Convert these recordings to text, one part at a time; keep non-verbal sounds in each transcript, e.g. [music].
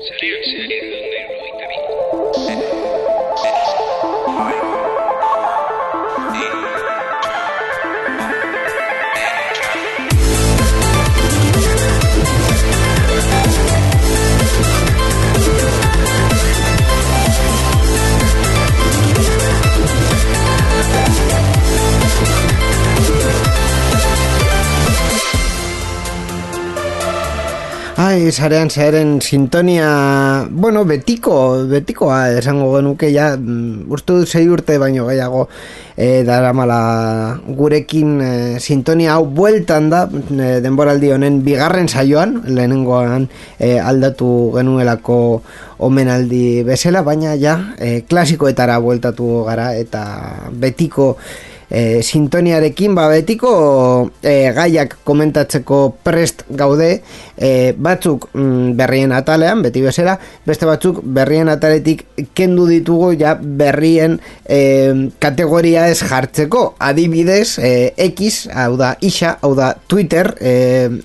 Salir, salir de donde no. Ai, sarean zearen sintonia, bueno, betiko, betikoa esango genuke ja, mm, dut zei urte baino gehiago e, daramala gurekin e, sintonia hau bueltan da e, denboraldi honen bigarren saioan, lehenengoan e, aldatu genuelako omenaldi bezala, baina ja, e, klasikoetara bueltatu gara eta betiko e, sintoniarekin ba betiko e, gaiak komentatzeko prest gaude e, batzuk mm, berrien atalean beti bezala beste batzuk berrien ataletik kendu ditugu ja berrien e, kategoria ez jartzeko. Adibidez e, X hau da isa hau da Twitter e,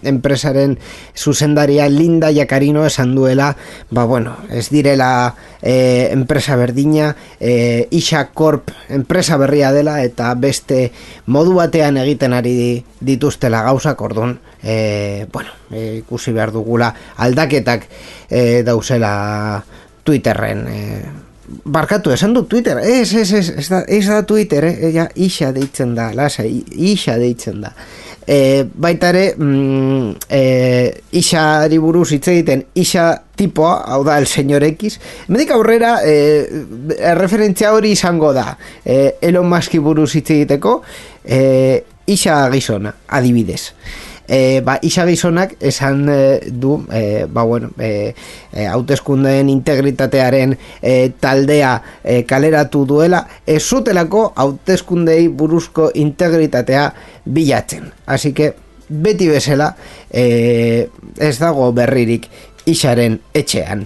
enpresaren zuzendaria Linda Jakarino esan duela ba bueno ez direla e, enpresa berdina e, isa Corp enpresa berria dela eta beste modu batean egiten ari dituztela gauzak ordun e, bueno, e, ikusi behar dugula aldaketak e, dauzela Twitterren e, barkatu, esan du Twitter ez, ez, ez, ez da, ez da Twitter eh? ja, isa deitzen da, lasa, isa deitzen da e, baita ere mm, e, isari buruz hitz egiten isa tipoa, hau da el señor X emedik aurrera e, referentzia hori izango da. E, Elon Muski buruz hitz egiteko e, isa gizona, adibidez e, ba, isa gizonak esan e, du e, ba, bueno, e, hauteskundeen integritatearen e, taldea e, kaleratu duela. Ez zutelako hauteskundei buruzko integritatea bilatzen. Así que beti bezala e, ez dago berririk isaren etxean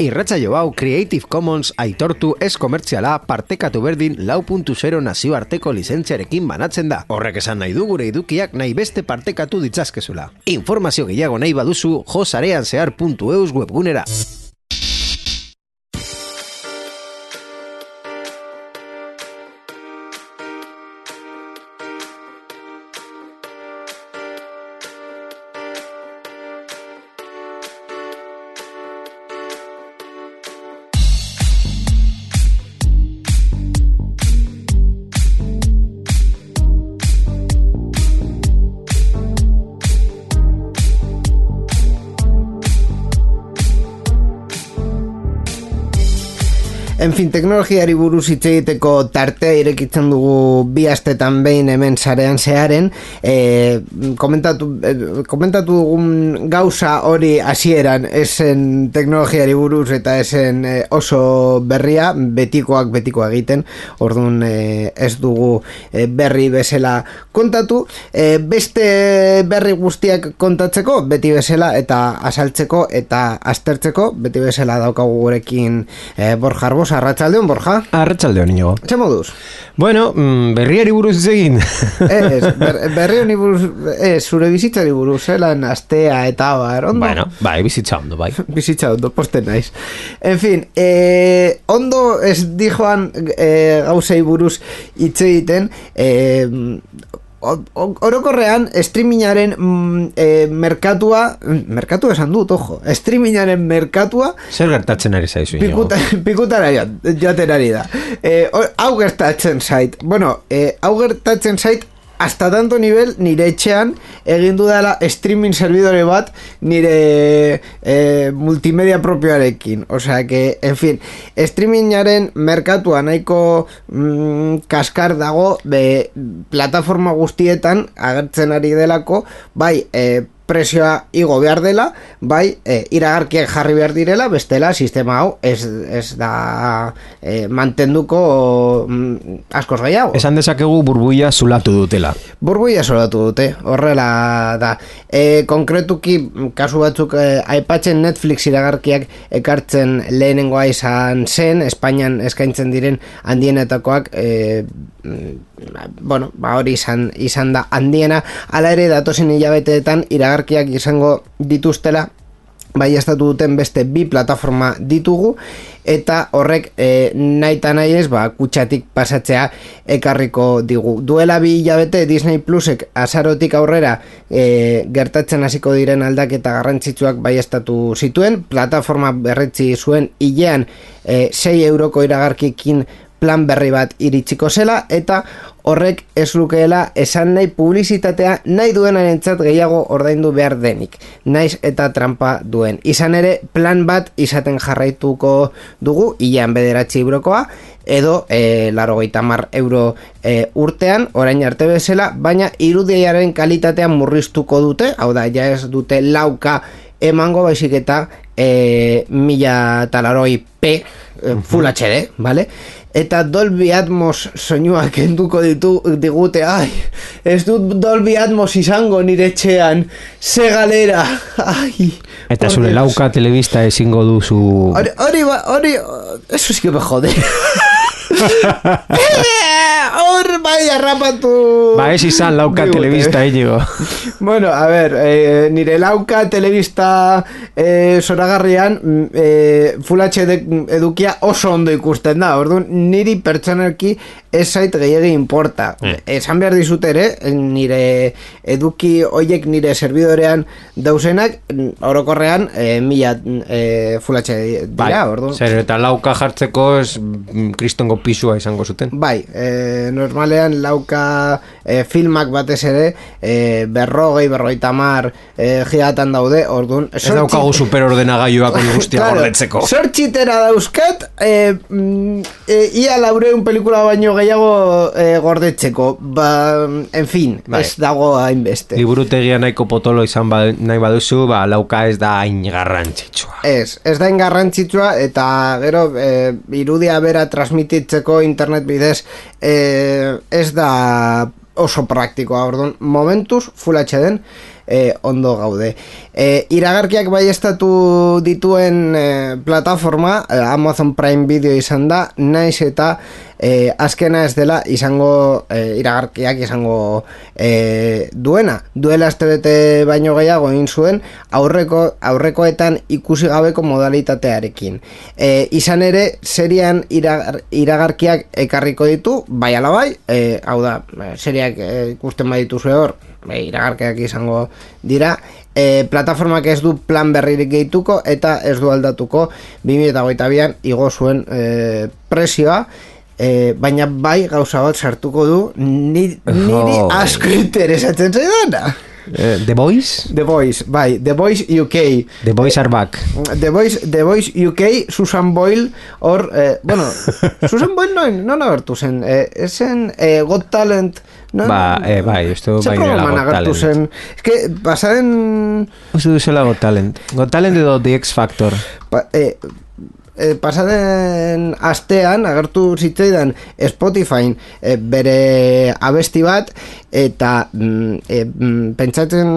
Irratsaio hau Creative Commons aitortu ez komertziala partekatu berdin lau puntu zero nazioarteko lizentziarekin banatzen da. Horrek esan nahi du gure edukiak nahi beste partekatu ditzazkezula. Informazio gehiago nahi baduzu josareanzear.eus webgunera. En fin, teknologiari buruz hitz egiteko tartea irekitzen dugu bi astetan behin hemen sarean zearen e, komentatu, e, komentatu dugun gauza hori hasieran esen teknologiari buruz eta esen e, oso berria betikoak betikoa egiten orduan e, ez dugu berri bezala kontatu. E, beste berri guztiak kontatzeko beti bezala eta asaltzeko eta aztertzeko beti bezala daukagu gurekin e, Borja Arbosa, Arratxaldeon, Borja? Arratxaldeon, inigo. Txe moduz? Bueno, mm, berriari buruz egin. [laughs] Ez, ber, berri buruz, ez, zure bizitzari buruz, zelan astea eta bar, ondo? bueno, bai, bizitza ondo, bai. [laughs] Bizitza ondo, posten naiz. En fin, eh, ondo ez dijoan eh, gauzei buruz hitz egiten, eh, orokorrean streamingaren mm, eh, merkatua merkatu esan dut, ojo streamingaren merkatua Zer gertatzen ari zaizu? Pikuta, [laughs] pikutara joat- joaten ari da hor- Hau gertatzen zait Bueno, eh, hau gertatzen zait Hasta tanto nivel nire etxean egin dudala streaming servidore bat nire eh, multimedia propioarekin. Osea que, en fin, streamingaren merkatua nahiko mm, kaskar dago be, plataforma guztietan agertzen ari delako, bai, eh, presioa igo behar dela, bai, e, iragarkiak jarri behar direla, bestela sistema hau ez, ez da e, mantenduko mm, askoz gehiago. Esan dezakegu burbuia zulatu dutela. Burbuia solatu dute, horrela da. E, konkretuki, kasu batzuk e, aipatzen Netflix iragarkiak ekartzen lehenengoa izan zen, Espainian eskaintzen diren handienetakoak, e, mm, bueno, ba hori izan, izan da handiena, ala ere datozen hilabeteetan iragarkiak izango dituztela, bai estatu duten beste bi plataforma ditugu eta horrek e, nahi eta nahi ez ba, kutsatik pasatzea ekarriko digu. Duela bi hilabete Disney Plusek azarotik aurrera e, gertatzen hasiko diren aldaketa garrantzitsuak bai estatu zituen, plataforma berretzi zuen hilean e, 6 euroko iragarkikin plan berri bat iritsiko zela eta horrek ez lukeela esan nahi publizitatea nahi duenarentzat gehiago ordaindu behar denik, naiz eta trampa duen. Izan ere, plan bat izaten jarraituko dugu, ilan bederatzi eurokoa, edo e, laro mar euro e, urtean, orain arte bezala, baina irudiaren kalitatean murriztuko dute, hau da, ja ez dute lauka emango baizik eta e, mila talaroi P, e, Full HD, vale? eta Dolby Atmos soinua kenduko ditu digute ai, ez dut Dolby Atmos izango nire etxean ze galera [laughs] ai, Eta zure lauka telebista ezingo duzu... Hori, hori, ba- hori, eso sí que me jode. [laughs] Eh, [laughs] Hor, bai, arrapatu. Ba ez izan lauka telebista, Iñigo. [laughs] Bueno, a ver, eh, nire lauka telebista eh, zoragarrian mm, eh, Full HD edukia oso ondo ikusten da, orduan niri pertsonalki ez zait gehiagi importa. Esan behar dizut ere, nire eduki hoiek nire serbidorean dauzenak, orokorrean eh, mila eh, Full HD dira, orduan. Zer, eta lauka jartzeko ez mm, kristongo pisua izango zuten. Bai, e, normalean lauka e, filmak batez ere e, berrogei, berrogeita mar e, gigatan daude, orduan Ez daukagu superordenagailuak hori [laughs] guztia gordetzeko. Sortxitera dauzkat e, e, ia laureun pelikula baino gehiago e, gordetzeko ba, en fin, Bai. ez dago hainbeste Liburutegia nahiko potolo izan ba, nahi baduzu, ba, lauka ez da hain garrantzitsua. Ez, ez da ingarrantzitsua eta gero e, irudia bera transmititzeko internet bidez e, ez da oso praktikoa, orduan momentuz Full HD-en e, ondo gaude. E, iragarkiak bai estatu dituen e, plataforma e, Amazon Prime Video izan da, naiz eta e, azkena ez dela izango e, iragarkiak izango e, duena. Duela astebete baino gehiago egin zuen aurreko aurrekoetan ikusi gabeko modalitatearekin. E, izan ere serian iragar, iragarkiak ekarriko ditu, bai ala bai, e, hau da, seriak e, ikusten badituzue hor, e, iragarkiak izango dira, e, plataformak ez du plan berririk gehituko eta ez du aldatuko 2022an igo zuen e, presioa e, baina bai gauza bat sartuko du ni, niri Jo. asko interesatzen zaidana Eh, The Boys? The Voice, bai, The Voice UK The Boys are back. The Voice, The Voice UK, Susan Boyle, hor, eh, bueno, Susan Boyle no, no nagertu zen, eh, esen eh, Got Talent, no? Ba, eh, bai, uste bai dela Got agertu Talent. zen, es que pasaren, Uste duzela Got Talent. Got Talent edo The X Factor. pa, eh, eh, pasaden astean agertu zitzaidan Spotify eh, bere abesti bat eta mm, pentsatzen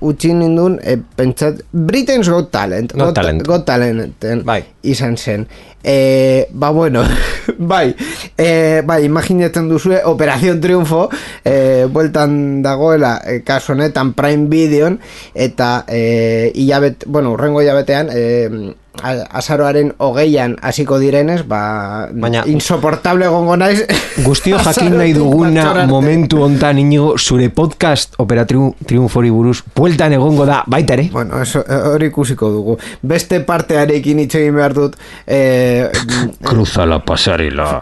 utzi nindun eh, pentsat Britain's Got Talent Got Talent. Got Talenten Bai. izan zen eh, ba bueno [laughs] bai, eh, bai imaginatzen duzue Operación Triunfo eh, bueltan dagoela eh, kasu honetan Prime Videon eta eh, hilabet, bueno, urrengo hilabetean eh, a- azaroaren hogeian hasiko direnez, ba, Baina- insoportable gongo naiz. [laughs] Guztio jakin nahi duguna momentu hontan inigo zure podcast Opera Triun- Triunfori buruz bueltan egongo da baita ere. Bueno, eso, hori ikusiko dugu. Beste partearekin hitz egin behar dut, eh, Cruza la pasarela.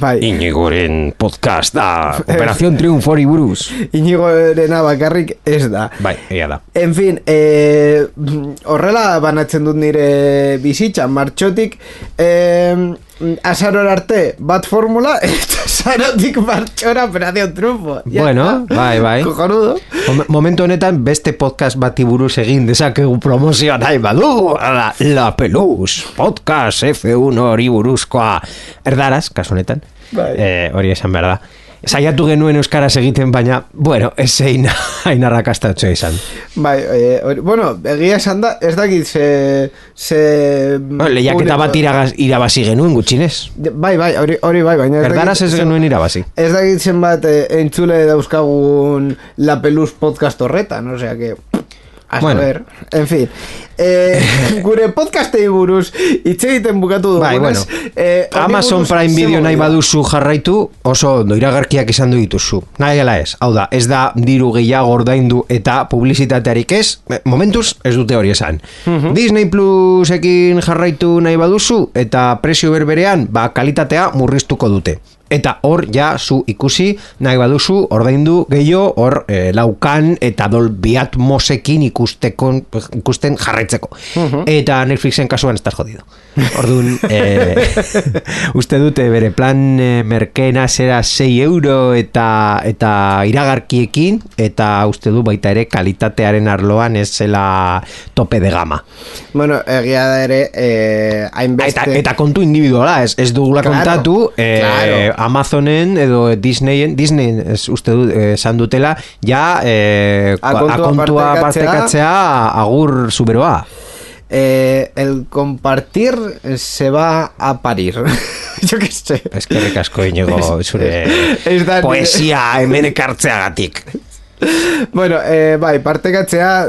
bai, Inigoren podcast da [laughs] Operación Triunfori buruz. inigo erena bakarrik ez da. Bai, egia da. En fin, eh, horrela banatzen dut nire bizitza, martxotik, eh, mm, azaror arte bat formula, eta [laughs] azarotik martxora operazio trufo. Ya Bueno, está. bai, bai. Cojonudo. Mom- Momentu honetan beste podcast bati buruz egin dezakegu promozioa nahi badu la, la Peluz podcast F1 hori buruzkoa erdaraz, kasu honetan Bai. eh, hori esan behar da Saiatu genuen euskaraz egiten baina bueno, ez zein [laughs] hain arrakastatxo izan. Bai, hori- bueno, egia esan da, ez dakit ze... ze bueno, Lehiaketa bat iragaz, irabazi genuen gutxinez. Bai, bai, hori, hori bai, baina... ez Erdaraz ez genuen irabazi. Ez dakit zenbat eh, entzule dauzkagun La Peluz podcast horretan, osea que... A Bueno. saber, en fin. Eh, [laughs] gure podcastei buruz hitz egiten bukatu dugunez... Bai, bueno. eh, Amazon Prime Video nahi baduzu jarraitu, oso ondo iragarkiak izan du dituzu. Nahi gela ez, hau da, ez da diru gehiago ordaindu eta publizitatearik ez, eh, momentuz ez dute hori esan. Mhm. Disney Plusekin jarraitu nahi baduzu eta prezio berberean, ba, kalitatea murriztuko dute. Eta hor ja zu ikusi nahi baduzu ordaindu gehiago hor eh, laukan eta Dolby Atmosekin ikusteko, ikusten jarraitzeko. Mhm. Eta Netflixen kasuan estás jodido. Orduan, eh, [laughs] uste dute bere plan eh, merkeena zera 6 euro eta eta iragarkiekin eta uste du baita ere kalitatearen arloan ez zela tope de gama. Bueno, egia da ere, eh, hainbeste... Eta, eta kontu individuala, ez, ez dugula Claro, kontatu eh, claro. Amazonen edo Disneyen, Disney ez uste du eh, esan dutela, ja eh, Akontua akontua partekatzea. agur zuberoa. Eh, el compartir se va a parir. [laughs] Yo qué sé. Eskerrik asko inigo zure Ez da- poesia hemen ekartzeagatik. [laughs] Bueno, eh, bai, partekatzea...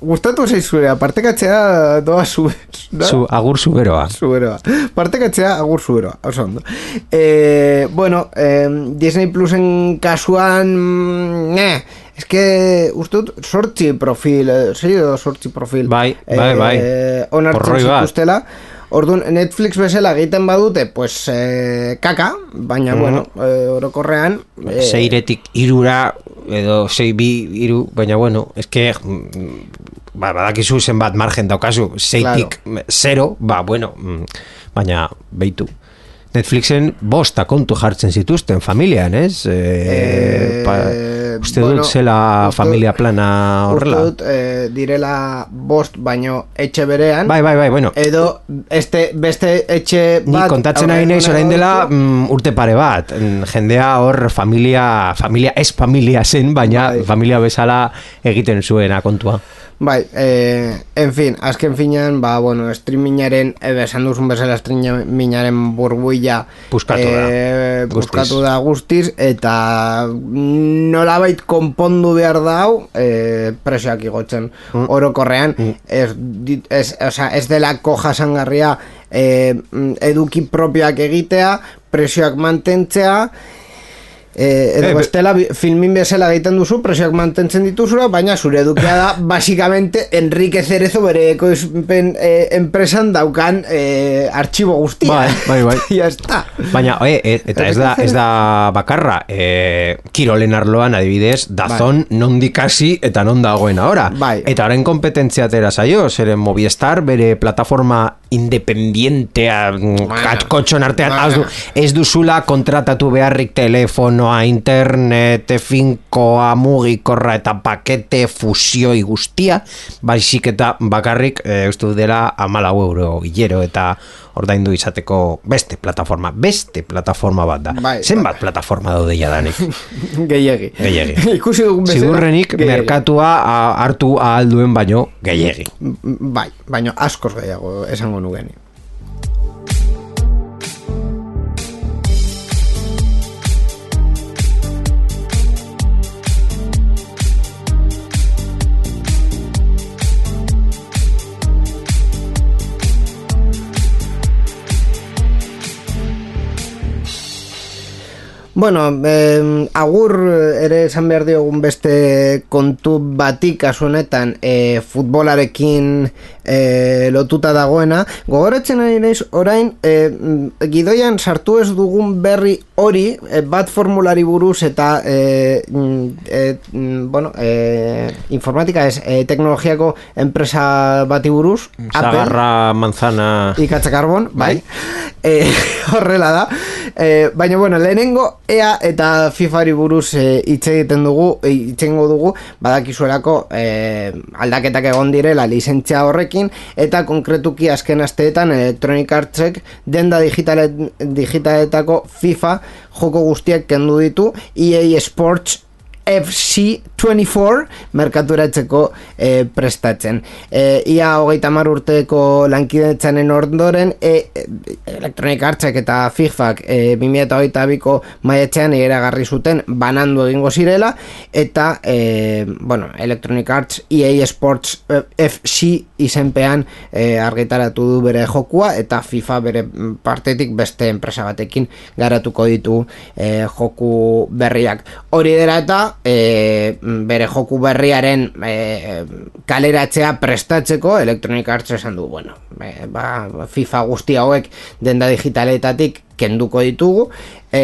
Gustatu zaizurea, partekatzea doa zu... da? Zu, agur zuberoa. Zuberoa. Partekatzea agur zuberoa, oso ondo. Eh, bueno, eh, Disney Plusen kasuan... mm, Eh, es que uste dut sortzi profil, eh, zei edo sortzi profil. Bai, bai, bai. Eh, onartzen Porroi bat. Orduan, Netflix bezala egiten badute, pues, eh, kaka, baina, Mhm. bueno, eh, orokorrean... Eh, Seiretik irura edo sei bi iru, baina bueno, eske mm, ba, badakizu zenbat margen daukazu, seitik zero, ba, bueno, mm, baina beitu. Netflixen bosta kontu jartzen zituzten familian, ez? Eh, Eh, pa, uste bueno, dut zela uste familia plana horrela. Uste dut, eh, direla bost baino etxe berean. Bai, bai, bai, bueno. Edo este, beste etxe Ni bat... kontatzen ari naiz orain dela mm, urte pare bat. Jendea hor familia, familia ez familia zen, baina Bai. familia bezala egiten zuena kontua. Bai, eh, en fin, azken finean, ba, bueno, streamingaren, eh, esan duzun bezala streamingaren burbuilla Puskatu da. eh, puskatu da guztiz, eta nolabait konpondu behar da hau, eh, presioak igotzen Mm. orokorrean, ez, dit- ez, osea, ez delako jasangarria eh, mm, eduki propioak egitea, presioak mantentzea, Eh, edo be- bestela filmin bezala egiten duzu presioak mantentzen dituzura, baina zure edukia da [laughs] basicamente Enrique Cerezo bere ekoizpen eh, enpresan daukan eh, artxibo guztia. Bai, bai, bai. [laughs] ya está. Baina, e, e, eta ez da, ez da bakarra, e, kirolen arloan adibidez, dazon nondik hasi eta non dagoen ahora. Bai. Eta orain kompetentzia atera zaio, zeren Movistar bere plataforma independientea katkotxon artean bueno. ez, du, ez duzula kontratatu beharrik telefonoa, internet, finkoa, mugikorra eta pakete fusioi guztia, baizik eta bakarrik e, uste dela amalau euro hilero eta ordaindu izateko beste plataforma, beste plataforma bat da. Bai, Zenbat plataforma daude jadanik? [laughs] Gehiegi. Gehiegi. [laughs] Ikusi dugun bezala. Zigurrenik gehiegi. merkatua a- hartu ahal duen baino gehiegi. Bai, baina askoz gehiago esango nuken. Bueno, eh, agur ere esan behar diogun beste kontu batik kasu honetan eh, futbolarekin eh, lotuta dagoena. Gogoratzen ari naiz orain eh, gidoian sartu ez dugun berri hori eh, bat formulari buruz eta eh, mm, bueno, eh, informatika ez eh, teknologiako enpresa bati buruz Zagarra manzana... Ikatza karbon, bai. Eh, [laughs] horrela da. Eh, baina, bueno, lehenengo EA eta FIFAri buruz hitz egiten dugu, hitz egingo dugu, badakizuelako eh, aldaketak egon direla lizentzia horrekin, eta konkretuki azken asteetan Electronic Artsek denda digitale, digitaletako FIFA joko guztiak kendu ditu, EA Sports FC24 merkaturatzeko e, prestatzen. E, ia hogeita mar urteko lankidetzanen ondoren e, e, Electronic Artsek eta FIFAk e, 2008 biko maietzean eragarri zuten banandu egingo zirela eta e, bueno, Electronic Arts EA Sports FC izenpean e, argitaratu du bere jokua eta FIFA bere partetik beste enpresa batekin garatuko ditu e, joku berriak. Hori dela eta e, bere joku berriaren e, kaleratzea prestatzeko Electronic Arts esan du, bueno, e, ba, FIFA guzti hauek denda digitaletatik kenduko ditugu. E,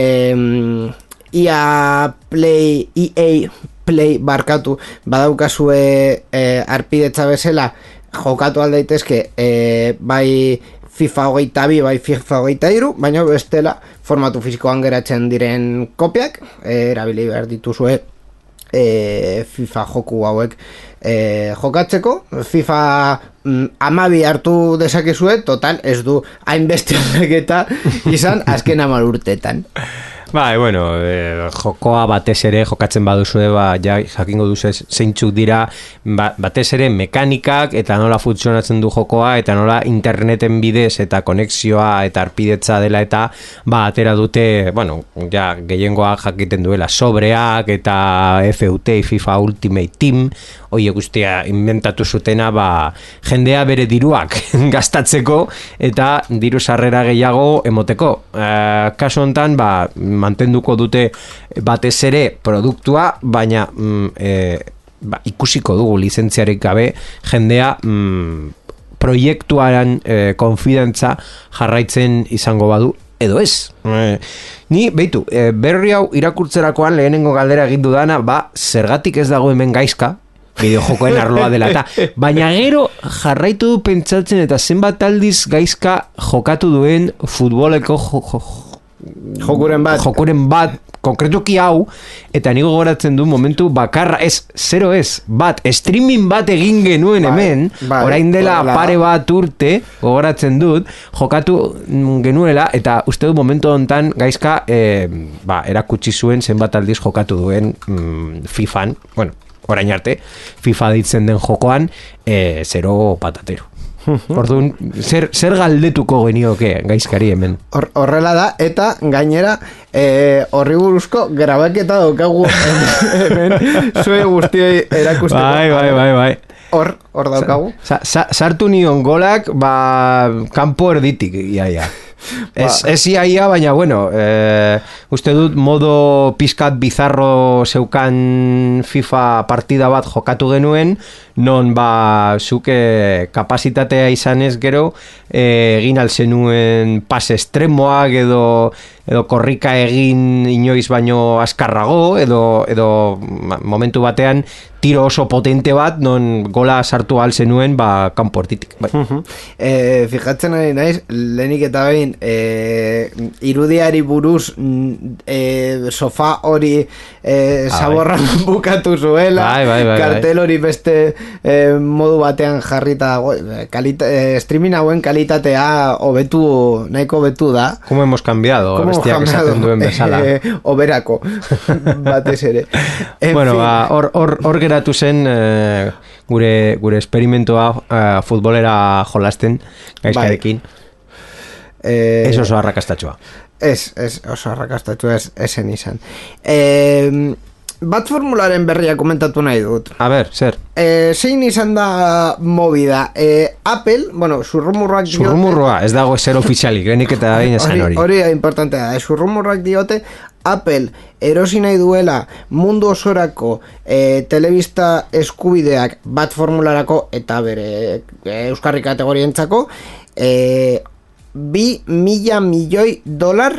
ia Play, EA Play barkatu badaukazue e, arpidetza bezala jokatu aldaitezke e, bai FIFA hogeita bi, bai FIFA hogeita iru, baina bestela formatu fizikoan geratzen diren kopiak, e, erabili behar dituzue e, FIFA joku hauek. E, jokatzeko FIFA mm, amabi hartu dezakezue total ez du hainbeste aldaketa izan azken amar urtetan Bai, bueno, e, jokoa batez ere jokatzen baduzu ba, ja, jakingo duzu zeintzuk dira. Ba, batez ere mekanikak eta nola funtzionatzen du jokoa eta nola interneten bidez eta konexioa eta arpidetza dela eta ba, atera dute, bueno, ja, gehiengoa jakiten duela sobreak eta FUT, FIFA Ultimate Team, hoi guztia inventatu zutena ba, jendea bere diruak [laughs] gastatzeko eta diru sarrera gehiago emoteko. E, kasu hontan, ba, mantenduko dute batez ere produktua, baina mm, e, ba, ikusiko dugu lizentziarik gabe jendea mm, proiektuaren e, konfidentza jarraitzen izango badu edo ez. E, ni, beitu, e, berri hau irakurtzerakoan lehenengo galdera egin dudana, ba, zergatik ez dago hemen gaizka, bideojokoen arloa dela eta [laughs] baina gero jarraitu du pentsatzen eta zenbat aldiz gaizka jokatu duen futboleko jo, jo, jokuren bat. jokuren bat konkretuki hau eta nigo goratzen du momentu bakarra ez, zero ez, bat streaming bat egin genuen bai, hemen bai, orain dela pare bat urte gogoratzen dut, jokatu genuela eta uste du momentu hontan gaizka eh, ba, erakutsi zuen zenbat aldiz jokatu duen mm, FIFAn, bueno orain arte, FIFA ditzen den jokoan, e, zero patatero. [laughs] Orduan, zer, zer galdetuko genioke gaizkari hemen? Horrela da, eta gainera e, horri buruzko grabaketa daukagu hemen [laughs] zue guztioi erakusteko. Bai, bai, bai, bai. Hor, hor daukagu. Sa, sa, sartu nion golak, ba, kanpo erditik, ia, ia. Ez, ba. ez ia, baina, bueno, e, uste dut modo pizkat bizarro zeukan FIFA partida bat jokatu genuen, non ba zuke kapasitatea izanez gero e, egin alzenuen pas estremoak edo edo korrika egin inoiz baino askarrago edo, edo momentu batean tiro oso potente bat non gola sartu al zenuen ba kanportitik bai. e, fijatzen ari naiz lehenik eta behin e, irudiari buruz e, sofa hori e, zaborra [laughs] bukatu zuela bai, bai, bai, kartel hori beste e, modu batean jarrita kalita, e, streaming hauen kalitatea hobetu nahiko hobetu da. Como hemos cambiado como bestiak esaten duen bezala. [laughs] E, oberako batez ere. [laughs] En bueno, ba, hor, or, or geratu zen e, gure, gure esperimentoa e, futbolera jolasten gaizkarekin. Bai. Eh, Ez oso arrakastatxoa Ez, ez oso arrakastatxoa ez, esen izan. Eh, bat formularen berria komentatu nahi dut. A ber, zer? E, zein izan da movida? E, Apple, bueno, zurrumurrak diote... Zurrumurroa, ez dago zer ofizialik, genik eta egin esan hori. Hori da importantea da, zurrumurrak diote Apple erosi nahi duela mundu osorako e, telebista eskubideak bat formularako eta bere e, euskarri kategorientzako e, bi mila milioi dolar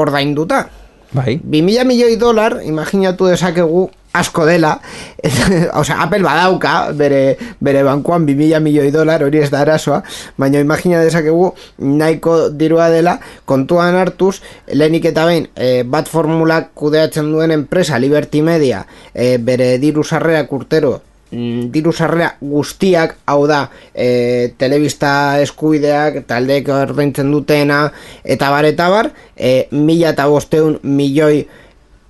ordainduta. Bai. Bi mila milioi dolar, imaginatu dezakegu asko dela, [laughs] osea, Apple badauka bere, bere bankuan bi mila milioi dolar, hori ez da arazoa, baina imagina dezakegu nahiko dirua dela, kontuan hartuz, lehenik eta behin, e, bat formulak kudeatzen duen enpresa, Liberty Media, e, bere diru sarrerak urtero, diru sarrera guztiak, hau da, e, telebista eskubideak, taldeek ordaintzen dutena, eta bar, eta bar, e, mila eta bosteun milioi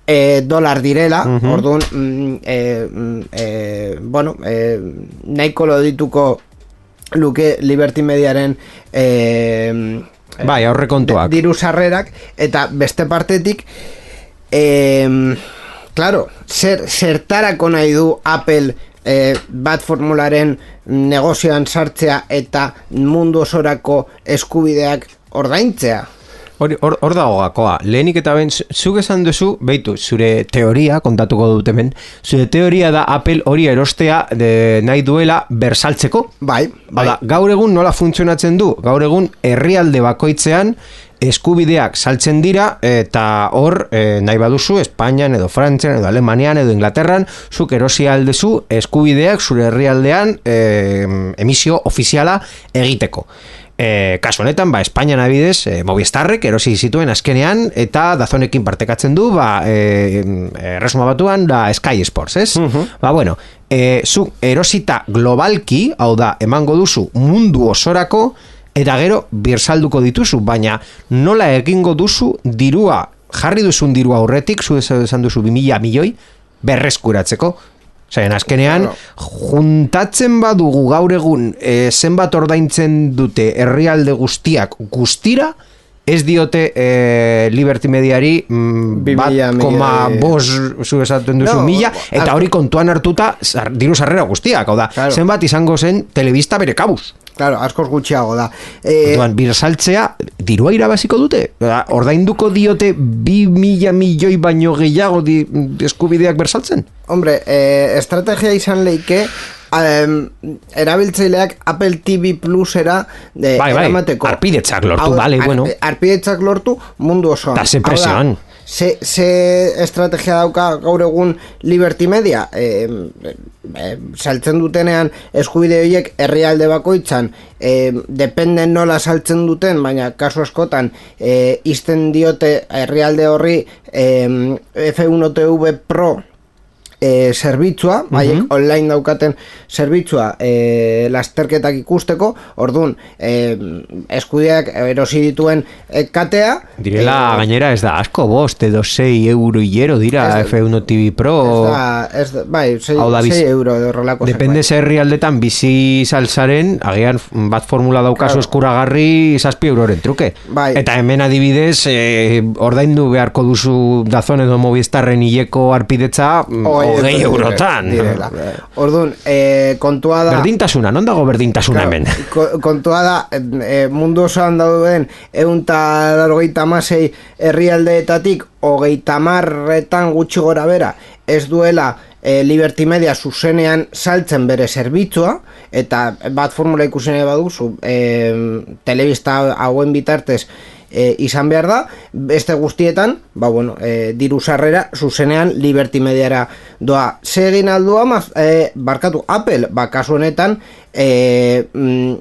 e, dolar direla, orduan, mm, e, mm, e, bueno, e, nahiko lo dituko luke Liberty Mediaren e, Bai, aurrekontuak. diru sarrerak eta beste partetik eh, claro, zer, zertarako nahi du Apple eh, bat formularen negozioan sartzea eta mundu osorako eskubideak ordaintzea Hori, hor, hor dago gakoa. Lehenik eta ben, zuk esan duzu, beitu, zure teoria, kontatuko dut hemen, zure teoria da Apple hori erostea de, nahi duela bersaltzeko. bai, bai, Hala, gaur egun nola funtzionatzen du? Gaur egun herrialde bakoitzean eskubideak saltzen dira eta hor eh, nahi baduzu Espainian edo Frantzian edo Alemanian edo Inglaterran zuk erosi aldezu eskubideak zure herrialdean eh, emisio ofiziala egiteko. E, kasu honetan, ba, Espainian abidez, e, Movistarrek erosi zituen azkenean eta dazonekin partekatzen du, ba, e, e, resuma batuan, da Sky Sports, ez? Ba, bueno, e, zu erosita globalki, hau da, emango duzu mundu osorako, eta gero birsalduko dituzu, baina nola egingo duzu dirua, jarri duzun dirua aurretik, zu esan duzu 2000 milioi, berreskuratzeko. Zain, azkenean, juntatzen badugu gaur egun e, zenbat ordaintzen dute herrialde guztiak guztira, ez diote e, Liberty Mediari mm, bat mila koma milioi. bos zu esaten duzu No, mila, eta asko- hori kontuan hartuta zar, diru sarrera guztiak, hau da, Claro. zenbat izango zen telebista bere kabuz. Claro, askoz gutxiago da e, Orduan, birsaltzea, dirua irabaziko dute? Oda, Ordainduko diote bi mila milioi baino gehiago di, eskubideak bersaltzen? Hombre, eh, estrategia izan leike em, erabiltzaileak Apple TV Plusera de, Bai, bai, eramateko. arpidetzak lortu, Hau bale, bueno. Arpidetzak lortu mundu osoan. Da ze. Ze, estrategia dauka gaur egun Liberty Media eh, eh, saltzen dutenean eskubide horiek herrialde bakoitzan eh, dependen nola saltzen duten baina kasu askotan eh, izten diote herrialde horri eh, F1TV Pro e, zerbitzua, baiek online daukaten zerbitzua e, lasterketak ikusteko, orduan e, eskudeak erosi dituen e, katea Direla, e, gainera ez da asko, bost edo 6 euro hilero dira Ez- F1 TV Pro. ez da, ez da, bai, 6 Hau da, biz- euro edo horrelako Depende zerbait. ze herrialdetan bizi salsaren, agian bat formula daukazu Claro. eskuragarri zazpi euroren truke. Bai. Eta hemen adibidez, e, ordaindu beharko duzu dazon edo movistarren hileko arpidetza mm, Hogei hogei euro eurotan. direla. Orduan, e, kontua da Berdintasuna, non dago berdintasuna Claro, hemen? ko- kontua da e, mundu osoan dauden eunta largoita masei herrialdeetatik hogeita marretan gutxi gora bera ez duela e, Liberty Media zuzenean saltzen bere zerbitzua eta bat formula ikusi nahi baduzu e, telebista hauen bitartez e, izan behar da, beste guztietan, ba bueno, e, diru sarrera zuzenean Liberty Mediara doa. Ze egin aldua, maz, e, barkatu, Apple, ba kasu honetan, e, mm,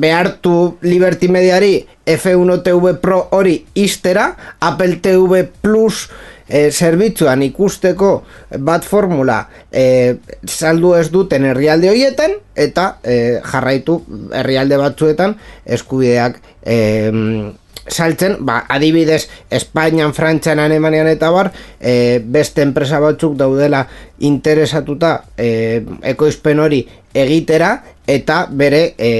behartu Liberty Mediari F1 TV Pro hori istera, Apple TV Plus e, zerbitzuan ikusteko bat formula e, saldu ez duten herrialde horietan eta e, jarraitu herrialde batzuetan eskubideak e, saltzen, ba, adibidez Espainian, Frantzian, Alemanian eta bar e, beste enpresa batzuk daudela interesatuta e, ekoizpen hori egitera eta bere e,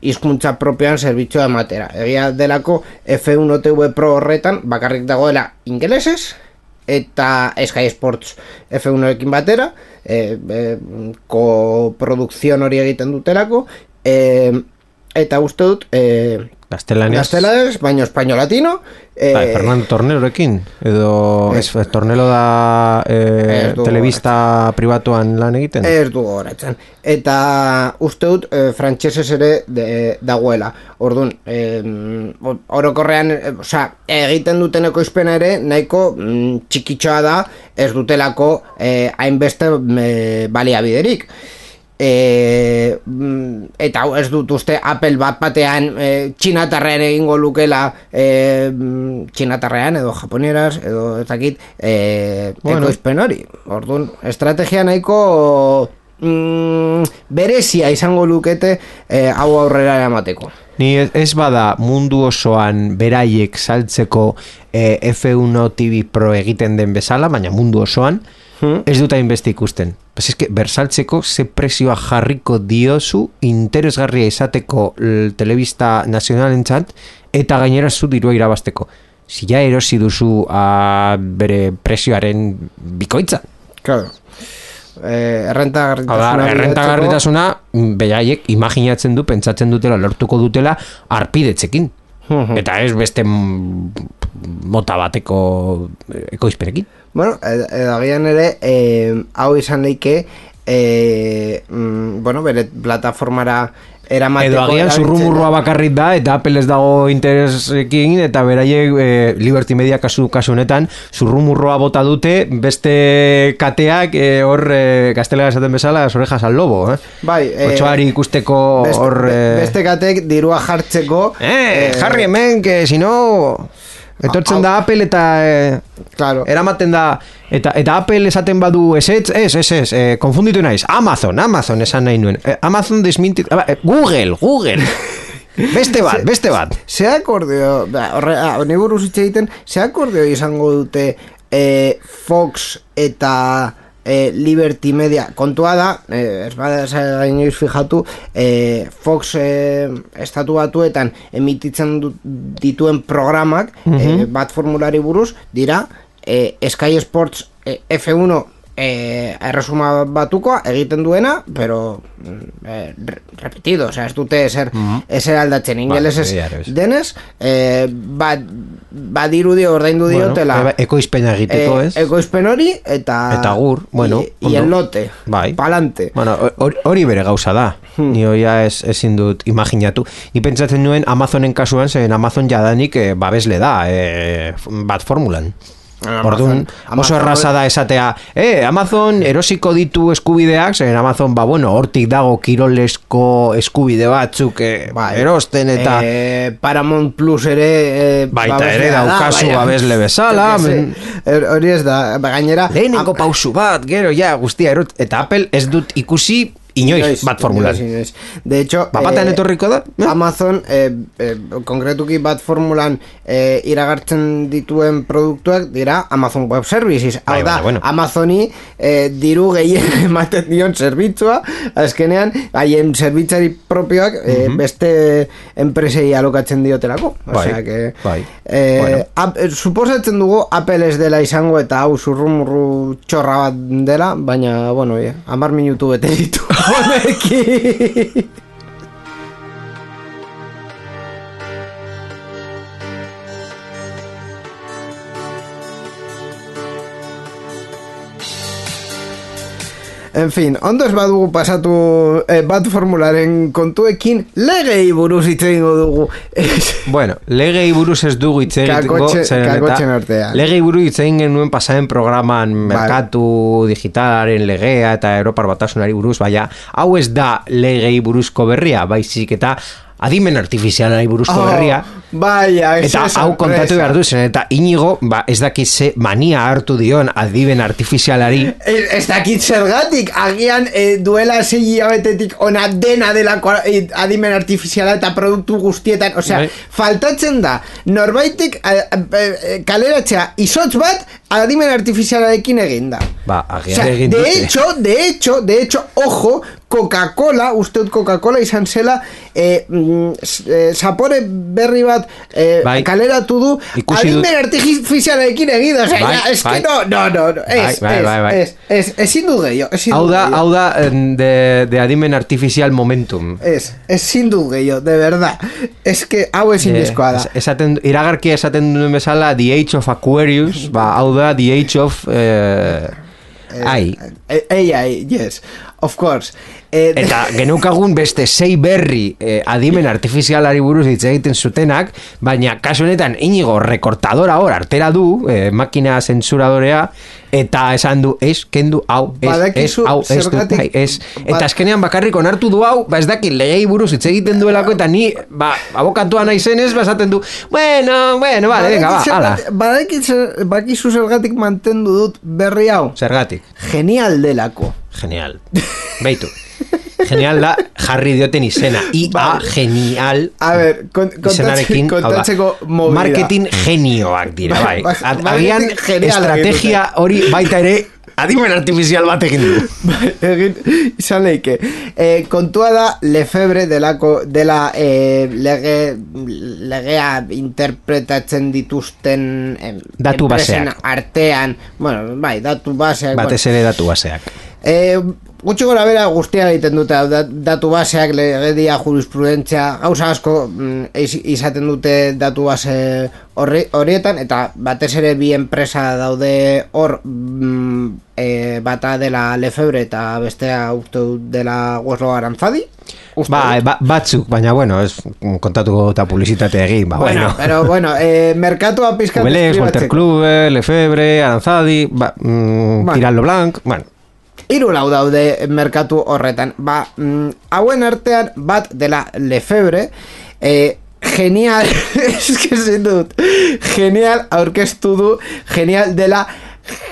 hizkuntza propioan zerbitzua ematera. Egia delako F1 TV Pro horretan bakarrik dagoela ingelesez eta Sky Sports F1ekin batera, e, e, koprodukzion hori egiten dutelako, e, eta uste dut, e, Gaztelanez. gaztelanez, baino espaino latino, e, Bai, Fernando Tornelorekin edo ez, Tornelo da eh, Ez telebista pribatuan lan egiten Ez du goratzen. Eta uste dut e, frantsesez ere de, dagoela. Orduan, e, orokorrean, e, osea, egiten duten ekoizpena ere nahiko mm, txikitxoa da ez dutelako e, hainbeste e, baliabiderik. E, mm, eta hau ez dut uste Apple bat batean e, txinatarrean egingo lukela e, mm, txinatarrean edo japonieraz edo ez dakit e, Bueno. ekoizpen hori orduan estrategia nahiko mm, berezia izango lukete e, hau aurrera eramateko Ni ez, ez bada mundu osoan beraiek saltzeko eh, F1 TV Pro egiten den bezala, baina mundu osoan ez dut hainbeste ikusten. Pues es que bersaltzeko ze prezioa jarriko diozu interesgarria izateko telebista nazionalentzat eta gainera zu dirua irabasteko. Si ja erosi duzu a, bere prezioaren bikoitza. claro e, Hau da, errentagarritasuna errentagarritasuna mm, beraiek imaginatzen du, pentsatzen dutela, lortuko dutela arpidetzekin. Mhm. Eta ez beste mota bateko eh, ekoizpenekin. Bueno, ed- edo agian ere, eh, hau izan leike, eh, mm, bueno, bere plataformara eramateko... Edo agian zurrumurrua bakarrik da eta Apple ez dago interesekin eta beraiek e, Liberty Media kasu, kasu honetan zurrumurroa bota dute beste kateak e, hor e, gaztelega esaten bezala orejas al lobo eh? Bai, eh, Otsoari ikusteko hor be- eh, beste katek dirua jartzeko... eh, jarri hemen que si no etortzen da Apple eta eh, Claro. eramaten da eta eta Apple esaten badu esetz, ez, ez, ez, eh, konfunditu naiz. Amazon, Amazon esan nahi nuen. Eh, Amazon desmintit, ah, Google, Google. [laughs] beste bat, beste bat. Ze akordeo, ba, horre, ah, honi buruz hitz egiten, ze akordeo izango dute eh, Fox eta eh, Liberty Media kontua da, eh, ez bada inoiz fijatu, eh, Fox eh, estatu batuetan emititzen du, dituen programak eh, bat formulari buruz, dira eh, Sky Sports eh, F1 eh, erresuma batuko egiten duena, pero mm, re- repetido, osea, ez dute eser, eser aldatzen ingelesez egia ere, ez. denez, eh, bat, badirudi ordaindu diotela Bueno, e- ekoizpena egiteko, ez? ekoizpen hori eta Eta gur, bueno, y, y el lote, Bai. palante Bueno, hori- hori bere gauza da. Hmm. Ni hoia ez, ezin dut imaginatu. Ni pentsatzen nuen Amazonen kasuan, zen Amazon jadanik eh, babesle da, eh, bat formulan. Orduan, oso erraza da esatea, eh, Amazon erosiko ditu eskubideak, zen Amazon, ba, bueno, hortik dago kirolesko eskubide batzuk eh, Bai. erosten eta... eh, Paramount Plus ere eh, Baita ere da, daukazu babesle bezala, sé, er- Hori ez da, ba, gainera Lehenengo pausu bat, gero, ja, guztia, erot, eta Apple ez dut ikusi inoiz, bat formulan. inoiz, inoiz. De hecho, Bapatean etorriko da? Eh? Amazon, eh, eh, konkretuki bat formulan eh, iragartzen dituen produktuak dira Amazon Web Services. Hau Bai, da, bueno. Amazoni eh, diru gehien [laughs] ematen dion zerbitzua, azkenean, haien zerbitzari propioak eh, beste enpresei alokatzen diotelako. Mhm. Bai, Osea que, bai. eh, Bueno. ap- eh, suposatzen dugu Apple ez dela izango eta hau zurrumurru txorra bat dela, baina, bueno, yeah, amar minutu bete ditu [laughs] honekin. En fin, ondo ez badugu pasatu eh, bat formularen kontuekin legei buruz hitz egingo dugu. [laughs] Bueno, legei buruz ez dugu hitz eta kakotxen artean. Legei buruz hitz egin genuen pasaren programan merkatu digitalaren legea eta Europar batasunari buruz, baina hau ez da legei buruzko berria, baizik eta adimen artifizialari buruzko berria. Baia, ez Eta hau kontatu behar duzen, eta inigo, ba, ez dakit ze mania hartu dion adiben artifizialari, Ez, ez dakit zergatik, agian eh, duela sei hilabetetik ona dena delako eh, adimen artifiziala eta produktu guztietan, osea, Bai. faltatzen da, norbaitek eh, eh, kaleratzea izotz bat adimen artifizialarekin eginda. ba, O agian sea, egin de dute. hecho, de hecho, de hecho, ojo, Coca-Cola, uste dut Coca-Cola izan zela, e, mm, s- e, zapore berri bat e, Bai. kaleratu du, adimen artifizialekin egin, osea, Bai, ja, es bai. que no, no, no, no, ez, Bai, bai, ez, bai, bai. ez, ez, ezin dut gehiago, ezin Hau da, hau da de, de adimen artificial momentum. Ez, ezin dut gehiago, de verdad. Ez que hau ezin bizkoa da. Eh, es- esaten, iragarkia esaten duen bezala The Age of Aquarius, ba, hau da The Age of... Eh, ai. Eh, AI, yes, of course. Eta geneukagun beste sei berri eh, adimen artifizialari buruz hitz egiten zutenak, baina kasu honetan inigo rekortadora hor artera du, eh, makina zensuradorea, eta esan du, ez, kendu, hau, ez, ez, Badakizu hau, ez, du, bai, ez. Eta azkenean bakarrik onartu du hau, ba ez dakit legei buruz hitz egiten duelako, eta ni, ba, abokatua naizenez, ba esaten du, bueno, bueno, vale, venga, ba, ala. Badakit bakizu zergatik mantendu dut berri hau. Zergatik. Genial delako. Genial. Beitu. Genial da jarri dioten izena. IA genial. A ber, kon, kontatze, izenarekin, hau da, kontatzeko movida. marketing genioak dira, bai. Agian estrategia hori baita ere adimen artifizial bat egin du. [laughs] Egin izan leike. E, kontua da Lefebre delako dela e, lege, legea interpretatzen dituzten em, Datu baseak. artean, bueno, bai, datu baseak. Batez ere datu baseak. E, gutxi gora bera guztia egiten dute datu baseak legedia jurisprudentzia gauza asko mm, iz- izaten dute datu base horri, horietan eta batez ere bi enpresa daude hor mm, e, bata dela Lefebre eta bestea uste dela Hueslo Aranzadi Uste Ba, ba, batzuk, baina bueno, ez kontatuko eta publizitate egin, ba, bueno, bueno. pero bueno, eh, merkatua pizkat Ubelex, Walter. Klube, Lefebre, Aranzadi, ba, mm, Bai. Tiraldo Blanc, bueno, Hiru lau daude merkatu horretan. Ba, mm, hauen artean bat dela Lefebre, eh, genial, [laughs] es que ezin dut, genial aurkeztu du, genial dela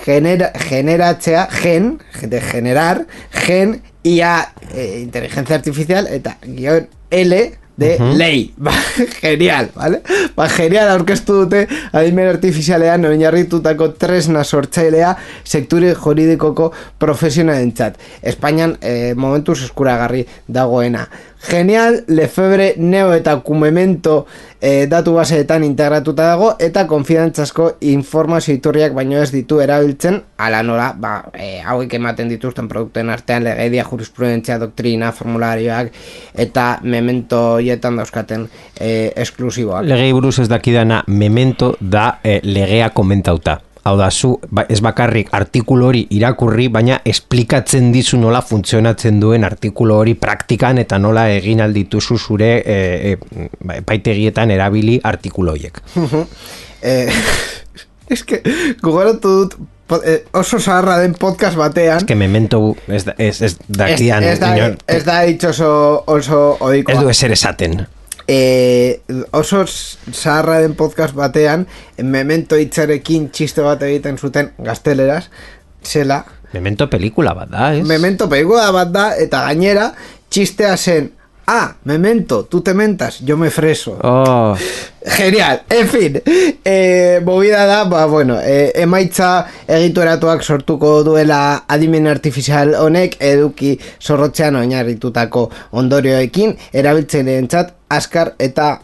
genera, generatzea, gen, de generar, gen, ia eh, inteligencia artificial, eta guion L, de lei. Ba, [laughs] genial, vale? Ba, genial aurkeztu dute adimen artifizialean oinarritutako tresna sortzailea sektore juridikoko profesionalentzat. Espainian eh, momentuz eskuragarri dagoena. Genial, Lefebre, Neo eta Kumemento eh, datu baseetan integratuta dago eta konfidantzazko informazio iturriak baino ez ditu erabiltzen ala nola, ba, eh, hauek ematen dituzten produktuen artean legedia, jurisprudentzia, doktrina, formularioak eta memento hietan dauzkaten eh, esklusiboak. legei buruz ez dakidana memento da eh, legea komentauta. Hau da, zu ba, ez bakarrik artikulu hori irakurri, baina esplikatzen dizu nola funtzionatzen duen artikulu hori praktikan eta nola egin aldituzu zure e, e, ba, epaitegietan erabili artikulu horiek. eh, [laughs] es que gogoratu dut eh, oso zaharra den podcast batean Que memento ez, da- ez, ez ez, dakidan, ez da, inor- ez da hitz oso, oso oikoa. ez du ezer esaten. Eh, oso zaharra den podcast batean memento hitzarekin txiste bat egiten zuten gazteleraz zela Memento pelikula bat da, ez? memento pelikula bat da eta gainera txistea zen ah, memento, tú te mentas, yo me freso. Oh, Genial, en fin eh, Movida da, ba, bueno eh, Emaitza egituratuak sortuko duela Adimen artifizial honek Eduki zorrotzean oinarritutako Ondorioekin Erabiltzaileen askar eta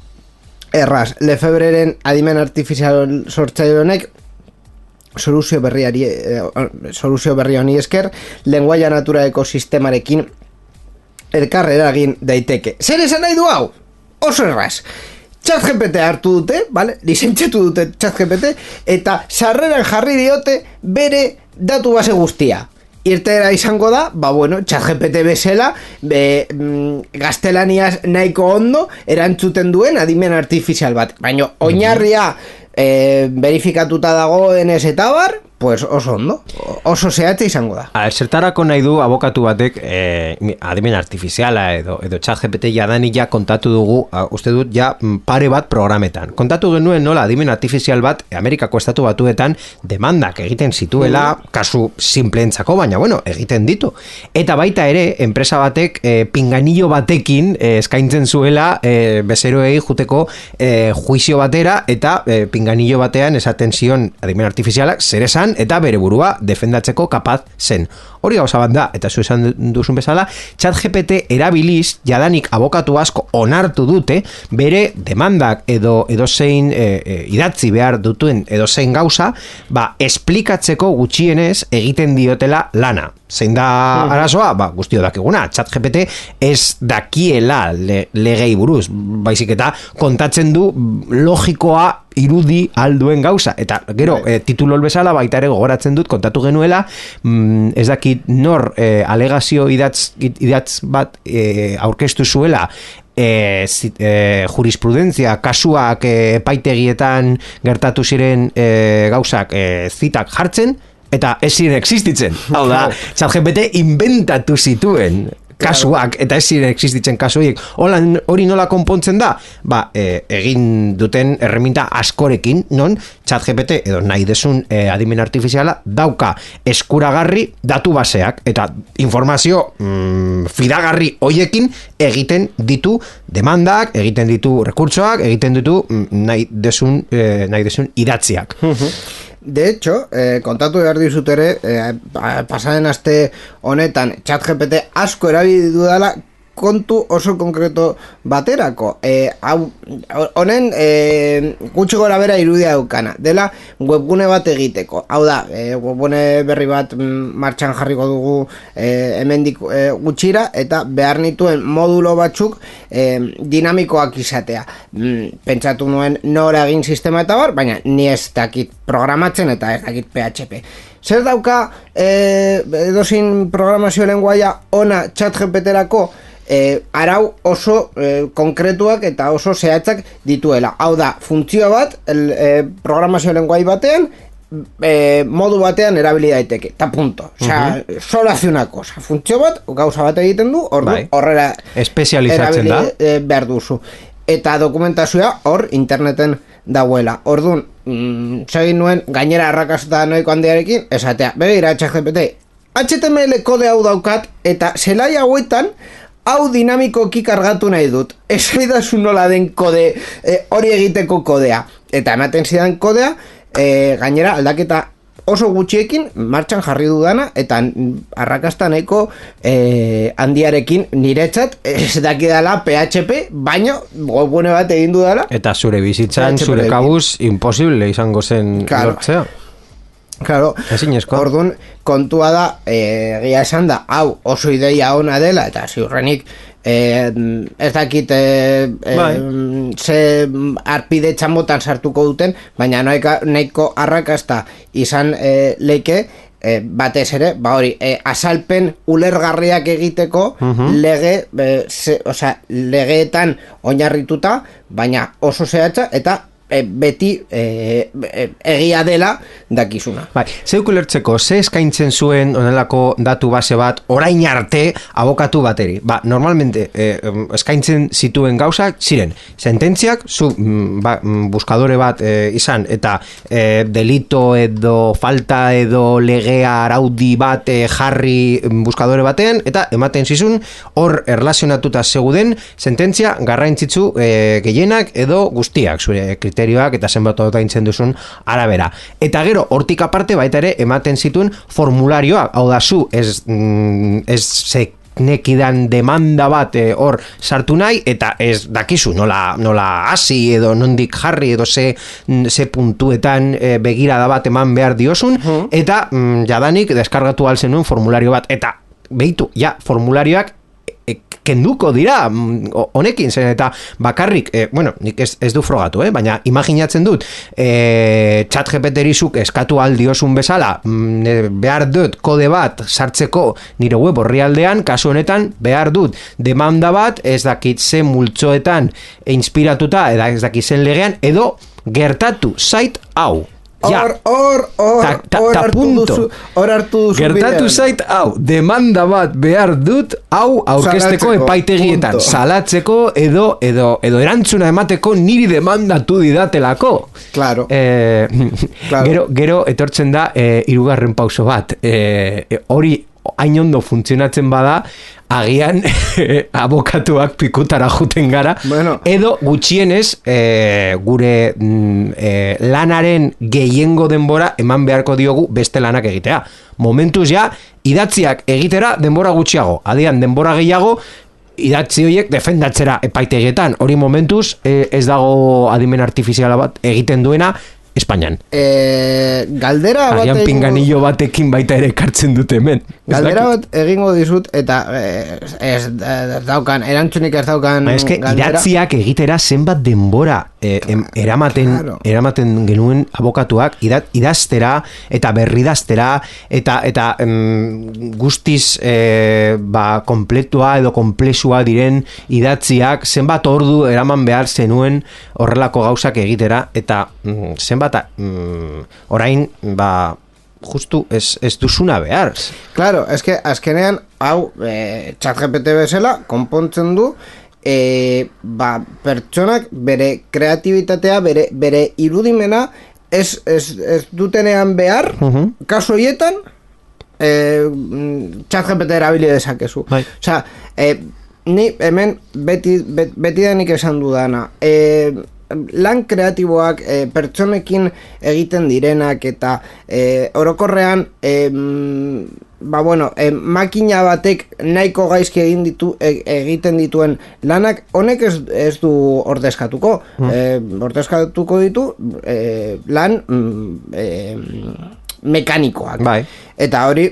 Erraz, Lefebreren adimen artifizial sortzaile honek soluzio berriari eh, soluzio berri honi esker lenguaia natura ekosistemarekin elkar eragin daiteke. Zer esan nahi du hau? Oso erraz. Chat GPT hartu dute, vale? Lizentziatu dute chat GPT, eta sarreran jarri diote bere datu base guztia. Irtera izango da, ba bueno, chat GPT bezala, be, mm, gaztelaniaz nahiko ondo, erantzuten duen adimen artifizial bat. Baina oinarria eh, verifikatuta dagoenez eta bar, pues oso ondo, oso zehatza izango da. A, zertarako nahi du abokatu batek eh, adimen artifiziala edo, edo txat GPT jadani ja kontatu dugu, a, uste dut ja mm, pare bat programetan. Kontatu genuen nola adimen artifizial bat Amerikako estatu batuetan demandak egiten zituela, kasu simpleentzako, baina bueno, egiten ditu. Eta baita ere, enpresa batek eh, pinganillo batekin eh, eskaintzen zuela eh, bezeroei juteko eh, juizio batera eta eh, pinganillo batean esaten zion adimen artifizialak zer esan eman eta bere burua defendatzeko kapaz zen. Hori gauza bat da, eta zu esan duzun bezala, chat GPT erabiliz, jadanik abokatu asko onartu dute, bere demandak edo edozein e, e, idatzi behar dutuen edozein gauza, ba, esplikatzeko gutxienez egiten diotela lana. Zein da arazoa? Ba, guztio dakiguna, chat GPT ez dakiela le, legei buruz, baizik eta kontatzen du logikoa irudi alduen gauza eta gero Bai. e, titulo bezala baita ere gogoratzen dut kontatu genuela mm, ez dakit nor e, alegazio idatz, idatz bat e, aurkeztu zuela e, zi- e, jurisprudentzia kasuak epaitegietan gertatu ziren e, gauzak e, zitak jartzen eta ez ziren existitzen. Hau da, ChatGPT inventatu zituen kasuak eta ez ziren existitzen kasu horiek. Hori nola konpontzen da? Ba, e, egin duten erreminta askorekin non? ChatGPT edo nahi desun e, adimen artifiziala dauka eskuragarri datu baseak eta informazio mm, fidagarri hoiekin egiten ditu demandak, egiten ditu rekurtsoak, egiten ditu mm, nahi desun, e, nahi desun idatziak. De hecho, eh, kontatu behar dizut ere, eh, pa- pasaren aste honetan ChatGPT asko erabili dudala kontu oso konkreto baterako. Eh, hau, honen eh, gutxi gora bera irudia daukana. Dela webgune bat egiteko. Hau da, eh, webgune berri bat mm, martxan jarriko dugu eh, hemendik eh, gutxira eta behar nituen modulo batzuk eh, dinamikoak izatea. Mm, pentsatu nuen nora egin sistema eta bar, baina ni ez dakit programatzen eta ez dakit PHP. Zer dauka eh, edozin programazio lenguaia ona chat Eh, arau oso eh, konkretuak eta oso zehatzak dituela. Hau da, funtzio bat el, eh, programazio lenguai batean eh, modu batean erabili daiteke, eta punto. Osea, solo hace una cosa. Funtzio bat, gauza bat egiten du, ordu, Bai. horrela Espezializatzen da. eh, behar duzu. Eta dokumentazioa hor interneten dauela. Orduan, mm, segin nuen gainera arrakasta noiko handiarekin, esatea, begira HGPT, HTML kode hau daukat, eta zelai hauetan, hau dinamikoki kargatu nahi dut. Esaidazu nola den kode, eh, hori egiteko kodea. Eta ematen zidan kodea, eh, gainera aldaketa oso gutxiekin martxan jarri dudana eta arrakasta nahiko eh, handiarekin niretzat ez dakidala PHP baino webgune bat egin dudala Eta zure bizitzan, PHP zure kabuz, imposible izango zen Claro. lortzea. Claro, Ezinezkoa. Orduan, kontua da, e, egia esan da, hau oso ideia ona dela, eta ziurrenik, e, ez dakit e, e, Bai. ze arpide txamotan sartuko duten, baina nahiko, nahiko arrakasta izan e, leike, e, batez ere, ba hori, e, asalpen ulergarriak egiteko lege, e, ze, osea, legeetan oinarrituta, baina oso zehatza, eta e, beti e, e, egia dela dakizuna. Bai, zeuk ulertzeko, ze eskaintzen zuen onelako datu base bat orain arte abokatu bateri. Ba, normalmente em, eskaintzen zituen gauzak ziren, sententziak, zu mm, ba, mm, buskadore bat eh, izan, eta eh, delito edo falta edo legea araudi bat eh, jarri mm, buskadore batean, eta ematen zizun hor erlazionatuta zeuden sententzia garrantzitsu eh, gehienak edo guztiak zure kriterioak eta zenbat ordaintzen duzun arabera. Eta gero hortik aparte baita ere ematen zituen formularioak, hau da zu ez, mm, ez ze nekidan demanda bat eh, hor sartu nahi eta ez dakizu nola, nola hasi edo nondik jarri edo ze, ze puntuetan eh, begirada bat eman behar diosun eta mm, jadanik deskargatu alzenuen formulario bat eta behitu, ja, formularioak kenduko dira mm, honekin zen eta bakarrik, e, bueno, nik ez, ez du frogatu, eh? baina imaginatzen dut e, chat GPT-rizuk eskatu aldiosun bezala mm, e, behar dut kode bat sartzeko nire web orrialdean, kasu honetan behar dut demanda bat ez dakit ze multzoetan inspiratuta eta ez dakit zen legean edo gertatu zait hau Ja. Hor, hor, hor, Ta- ta- hor ta hartu punto. duzu, hor hartu duzu Gertatu bidean. zait hau, demanda bat behar dut hau Salatzeko, epaitegietan, punto. salatzeko edo edo edo erantzuna emateko niri demandatu didatelako. Claro. Eh, Claro. [laughs] Gero gero etortzen da eh, hirugarren pauso bat. Eh, hori hain ondo funtzionatzen bada, agian [laughs] abokatuak pikutara juten gara, Bueno. edo gutxienez e, gure mm, e, lanaren gehiengo denbora eman beharko diogu beste lanak egitea. Momentuz ja, idatziak egitera denbora gutxiago, adian denbora gehiago, idatzi horiek defendatzera epaitegietan. Hori momentuz e, ez dago adimen artifiziala bat egiten duena Espainian. E, galdera bat Agian pinganillo batekin baita ere ekartzen dute hemen. Galdera bat egingo dizut eta eh, ez, ez daukan, erantzunik ez daukan Ba, eske, galdera. idatziak egitera zenbat denbora eh, em, eramaten, claro. eramaten genuen abokatuak idat, idaztera eta berridaztera eta eta em, guztiz eh, ba, kompletua edo komplexua diren idatziak zenbat ordu eraman behar zenuen horrelako gauzak egitera eta mm, zenbat mm, orain ba justu ez, ez duzuna behar Claro, eske azkenean hau e, ChatGPT bezala konpontzen du e, ba, pertsonak bere kreatibitatea, bere, bere irudimena ez, ez, ez dutenean behar, kasu horietan e, mm, ChatGPT erabili dezakezu. Bai. Osea, e, ni hemen beti, bet, beti da nik esan dudana. E, lan kreatiboak e, pertsonekin egiten direnak eta e, orokorrean e, mm, ba bueno, e, makina batek nahiko gaizki egin ditu e, egiten dituen lanak honek ez, ez du ordezkatuko. E, ordezkatuko ditu e, lan mm, e, mekanikoak. Bai. eta hori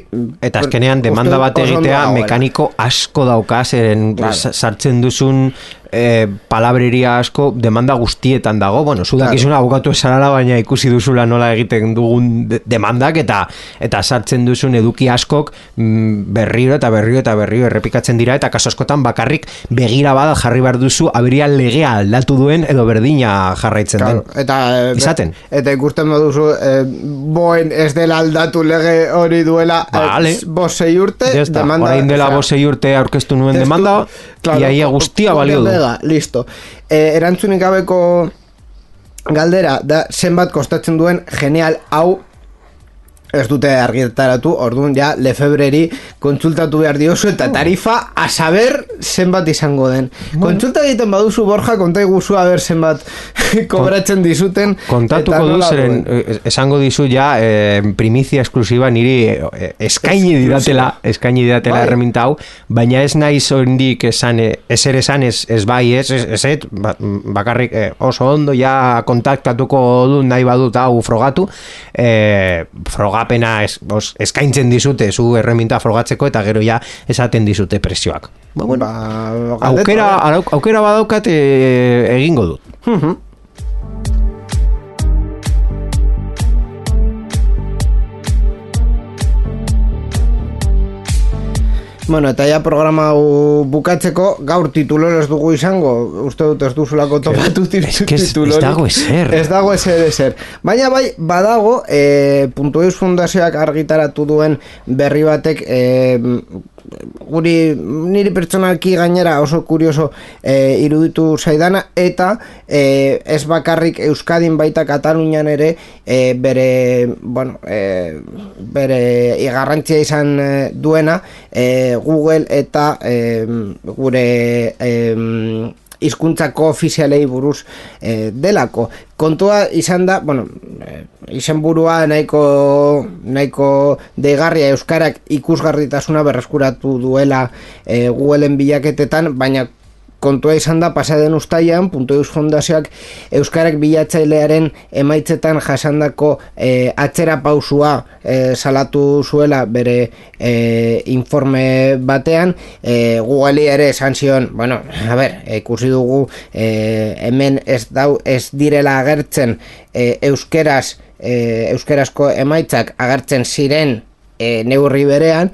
Eta azkenean demanda bat egitea mekaniko asko dauka zeren sartzen duzun e, palabreria asko demanda guztietan dago. Bueno, zu Claro. dakizun abokatu esarala baina ikusi duzula nola egiten dugun de- demandak eta eta sartzen duzun eduki askok mm, berriro eta berriro eta berriro errepikatzen dira eta kaso askotan bakarrik begira bada jarri behar duzu aberia legea aldatu duen edo berdina jarraitzen Claro, den. eta eh, Izaten. eta ikusten baduzu eh, boen ez dela aldatu lege hori duela Vale. eh, bost sei urte demanda- orain dela osea, bosei urte aurkeztu nuen testu- demanda, claro, iaia guztia balio du. kodea, listo eh, erantzunik gabeko galdera da zenbat kostatzen duen genial hau ez dute argitaratu, orduan ja lefebreri kontsultatu behar diozu eta tarifa a saber zenbat izango den. Kontsulta egiten baduzu Borja, konta iguzu a ber zenbat [laughs] kobratzen dizuten. Kontatuko du zeren eh, esango dizu ja eh, primizia esklusiba niri eh, eskaini didatela eskaini didatela Bai. hau baina ez naiz oraindik esan eh, ezer esan ez, ez bai ez ez, ez, ez ba- bakarrik eh, oso ondo ja kontaktatuko du nahi badut hau frogatu eh, frogapena es, os, eskaintzen dizute zu erreminta frogatzeko eta gero ja esaten dizute presioak ba, bueno, Ba, aukera, arau- aukera badaukat eh, egingo dut Bueno, eta ja programa bukatzeko, gaur titulor ez dugu izango, uste dut ez duzulako topatu que ez- dago ezer. Ez dago ezer ezer. Baina bai, badago, e, Puntu Eus Fundazioak argitaratu duen berri batek, e, guri, niri pertsonalki gainera oso kurioso e, iruditu zaidana, eta e, ez bakarrik Euskadin baita Katalunian ere e, bere, bueno, e, bere garrantzia izan duena e, Google eta e, gure e, hizkuntzako ofizialei buruz e, delako. Kontua izan da, bueno, e, izenburua nahiko nahiko deigarria euskarak ikusgarritasuna berreskuratu duela e, Googleen bilaketetan, baina kontua izan da pasaden ustaian puntu eus fondazioak euskarak bilatzailearen emaitzetan jasandako e, atzera pausua e, salatu zuela bere e, informe batean. E, Google ere esan zion bueno, a ber, ikusi dugu e, hemen ez dau ez direla agertzen e, euskeraz e, euskerazko emaitzak agertzen ziren e, neurri berean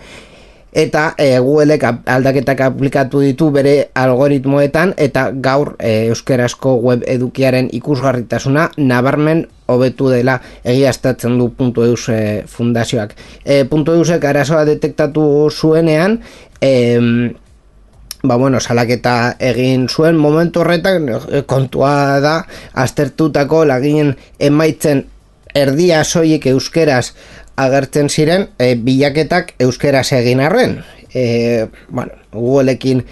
eta e, Googleek aldaketak aplikatu ditu bere algoritmoetan eta gaur e, euskerazko web edukiaren ikusgarritasuna nabarmen hobetu dela egiaztatzen du puntu eus e, fundazioak. E, puntu eusek arazoa detektatu zuenean, em, ba bueno, salaketa egin zuen momentu horretan eh, kontua da aztertutako laginen emaitzen erdia soiek euskeraz agertzen ziren e, bilaketak euskeraz egin arren. E, bueno, Googleekin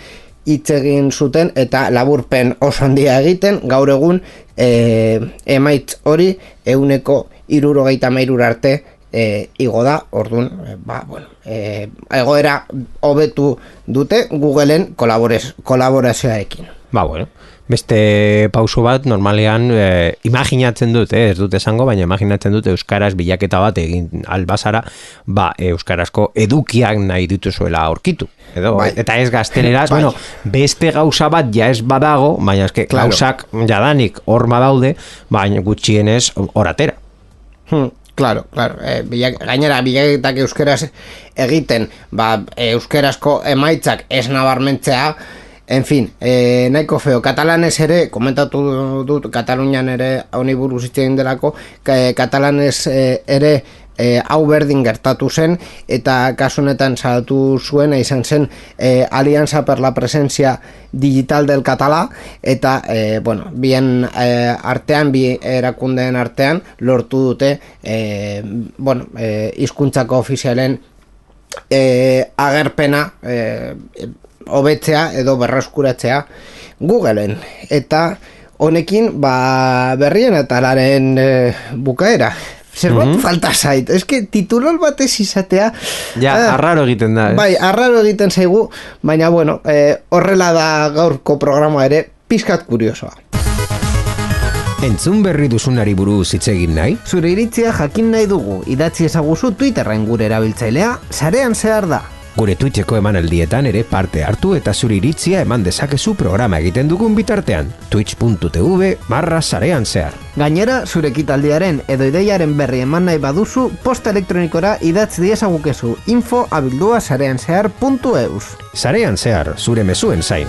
hitz egin zuten eta laburpen oso handia egiten, gaur egun e, emaitz hori euneko irurogeita mairur arte e, igo da, orduan, e, ba, bueno, e, egoera hobetu dute Googleen kolaborazioarekin. Ba, bueno. Beste pauso bat, normalean, e, imaginatzen dut, eh, ez dut esango, baina imaginatzen dut Euskaraz bilaketa bat egin albazara, ba, Euskarazko edukiak nahi dituzuela aurkitu. Edo, Bai. Eta ez gazteleraz, Bai. bueno, beste gauza bat ja ez badago, baina eske Claro. gauzak jadanik horma daude, baina gutxienez oratera. Hmm, claro, claro. E, bilak, gainera, bilaketak euskeraz egiten, ba, euskerazko emaitzak ez nabarmentzea, en fin, e, nahiko feo. Katalanez ere, komentatu dut, Katalunian ere, honi buruz hitz delako, ka- katalanez e, ere, e, hau berdin gertatu zen eta kasu honetan salatu zuena izan zen e, Alianza per la Presencia Digital del Català eta e, bueno, bien e, artean, bi erakundeen artean lortu dute e, bueno, e, izkuntzako ofizialen e, agerpena e, hobetzea edo berreskuratzea Googleen eta honekin ba, berrien atalaren e, bukaera Zerbait falta zait, eske titulol batez izatea Ja, ah, arraro egiten da, ez? Bai, arraro egiten zaigu, baina bueno, eh, horrela da gaurko programa ere pizkat kuriosoa. Entzun berri duzunari buruz hitz egin nahi? Zure iritzia jakin nahi dugu, idatzi ezaguzu Twitterren gure erabiltzailea, sarean zehar da. Gure Twitcheko emanaldietan ere parte hartu eta zure iritzia eman dezakezu programa egiten dugun bitartean. twitch.tv barra sarean zehar. Gainera, zure ekitaldiaren edo ideiaren berri eman nahi baduzu, posta elektronikora idatzi diezagukezu info abildua sarean zehar.eus. Sarean zehar, zure mezuen zain.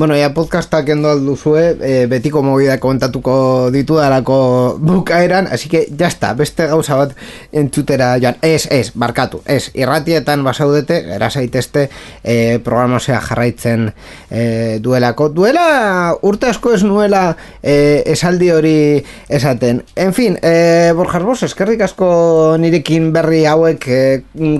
Bueno, ya podcastak endo alduzue, e, betiko movida komentatuko ditu dalako bukaeran, así que ya está, beste gauza bat entzutera joan. Ez, ez, barkatu, ez, irratietan basaudete, era zaitezte e, programazioa jarraitzen e, duelako. Duela urte asko ez nuela e, esaldi hori esaten. En fin, e, Borjas Bos, eskerrik asko nirekin berri hauek e,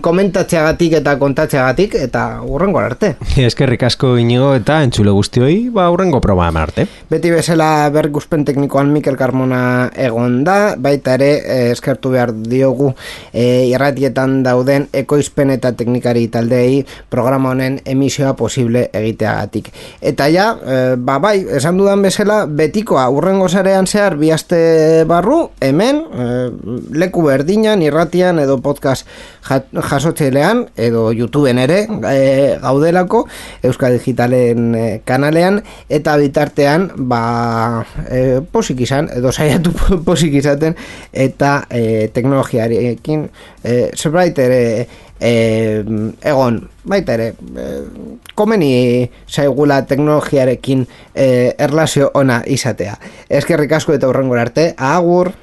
komentatzeagatik eta kontatzeagatik, eta urrengo arte. [laughs] Eskerrik asko inigo eta entzule guztioi, ba, aurrengo programa arte. Beti bezala berrikuspen teknikoan Mikel Carmona egon da, baita ere eh, eskertu behar diogu eh, irratietan dauden ekoizpen eta teknikari taldeei programa honen emisioa posible egiteagatik. Eta ja, eh, ba bai, esan dudan bezala, betikoa urrengo zarean zehar bihazte barru, hemen, eh, leku berdinan, irratian edo podcast ja- jasotzelean, edo YouTubeen ere, eh, gaudelako, Euskal Digitalen eh, kanalean, eta bitartean, ba, e, posik izan, edo saiatu [laughs] posik izaten, eta e, teknologiarekin, e, zerbait ere, e, egon, baita ere, e, komeni zaigula teknologiarekin e, erlazio ona izatea. Eskerrik asko eta hurrengo arte, agur!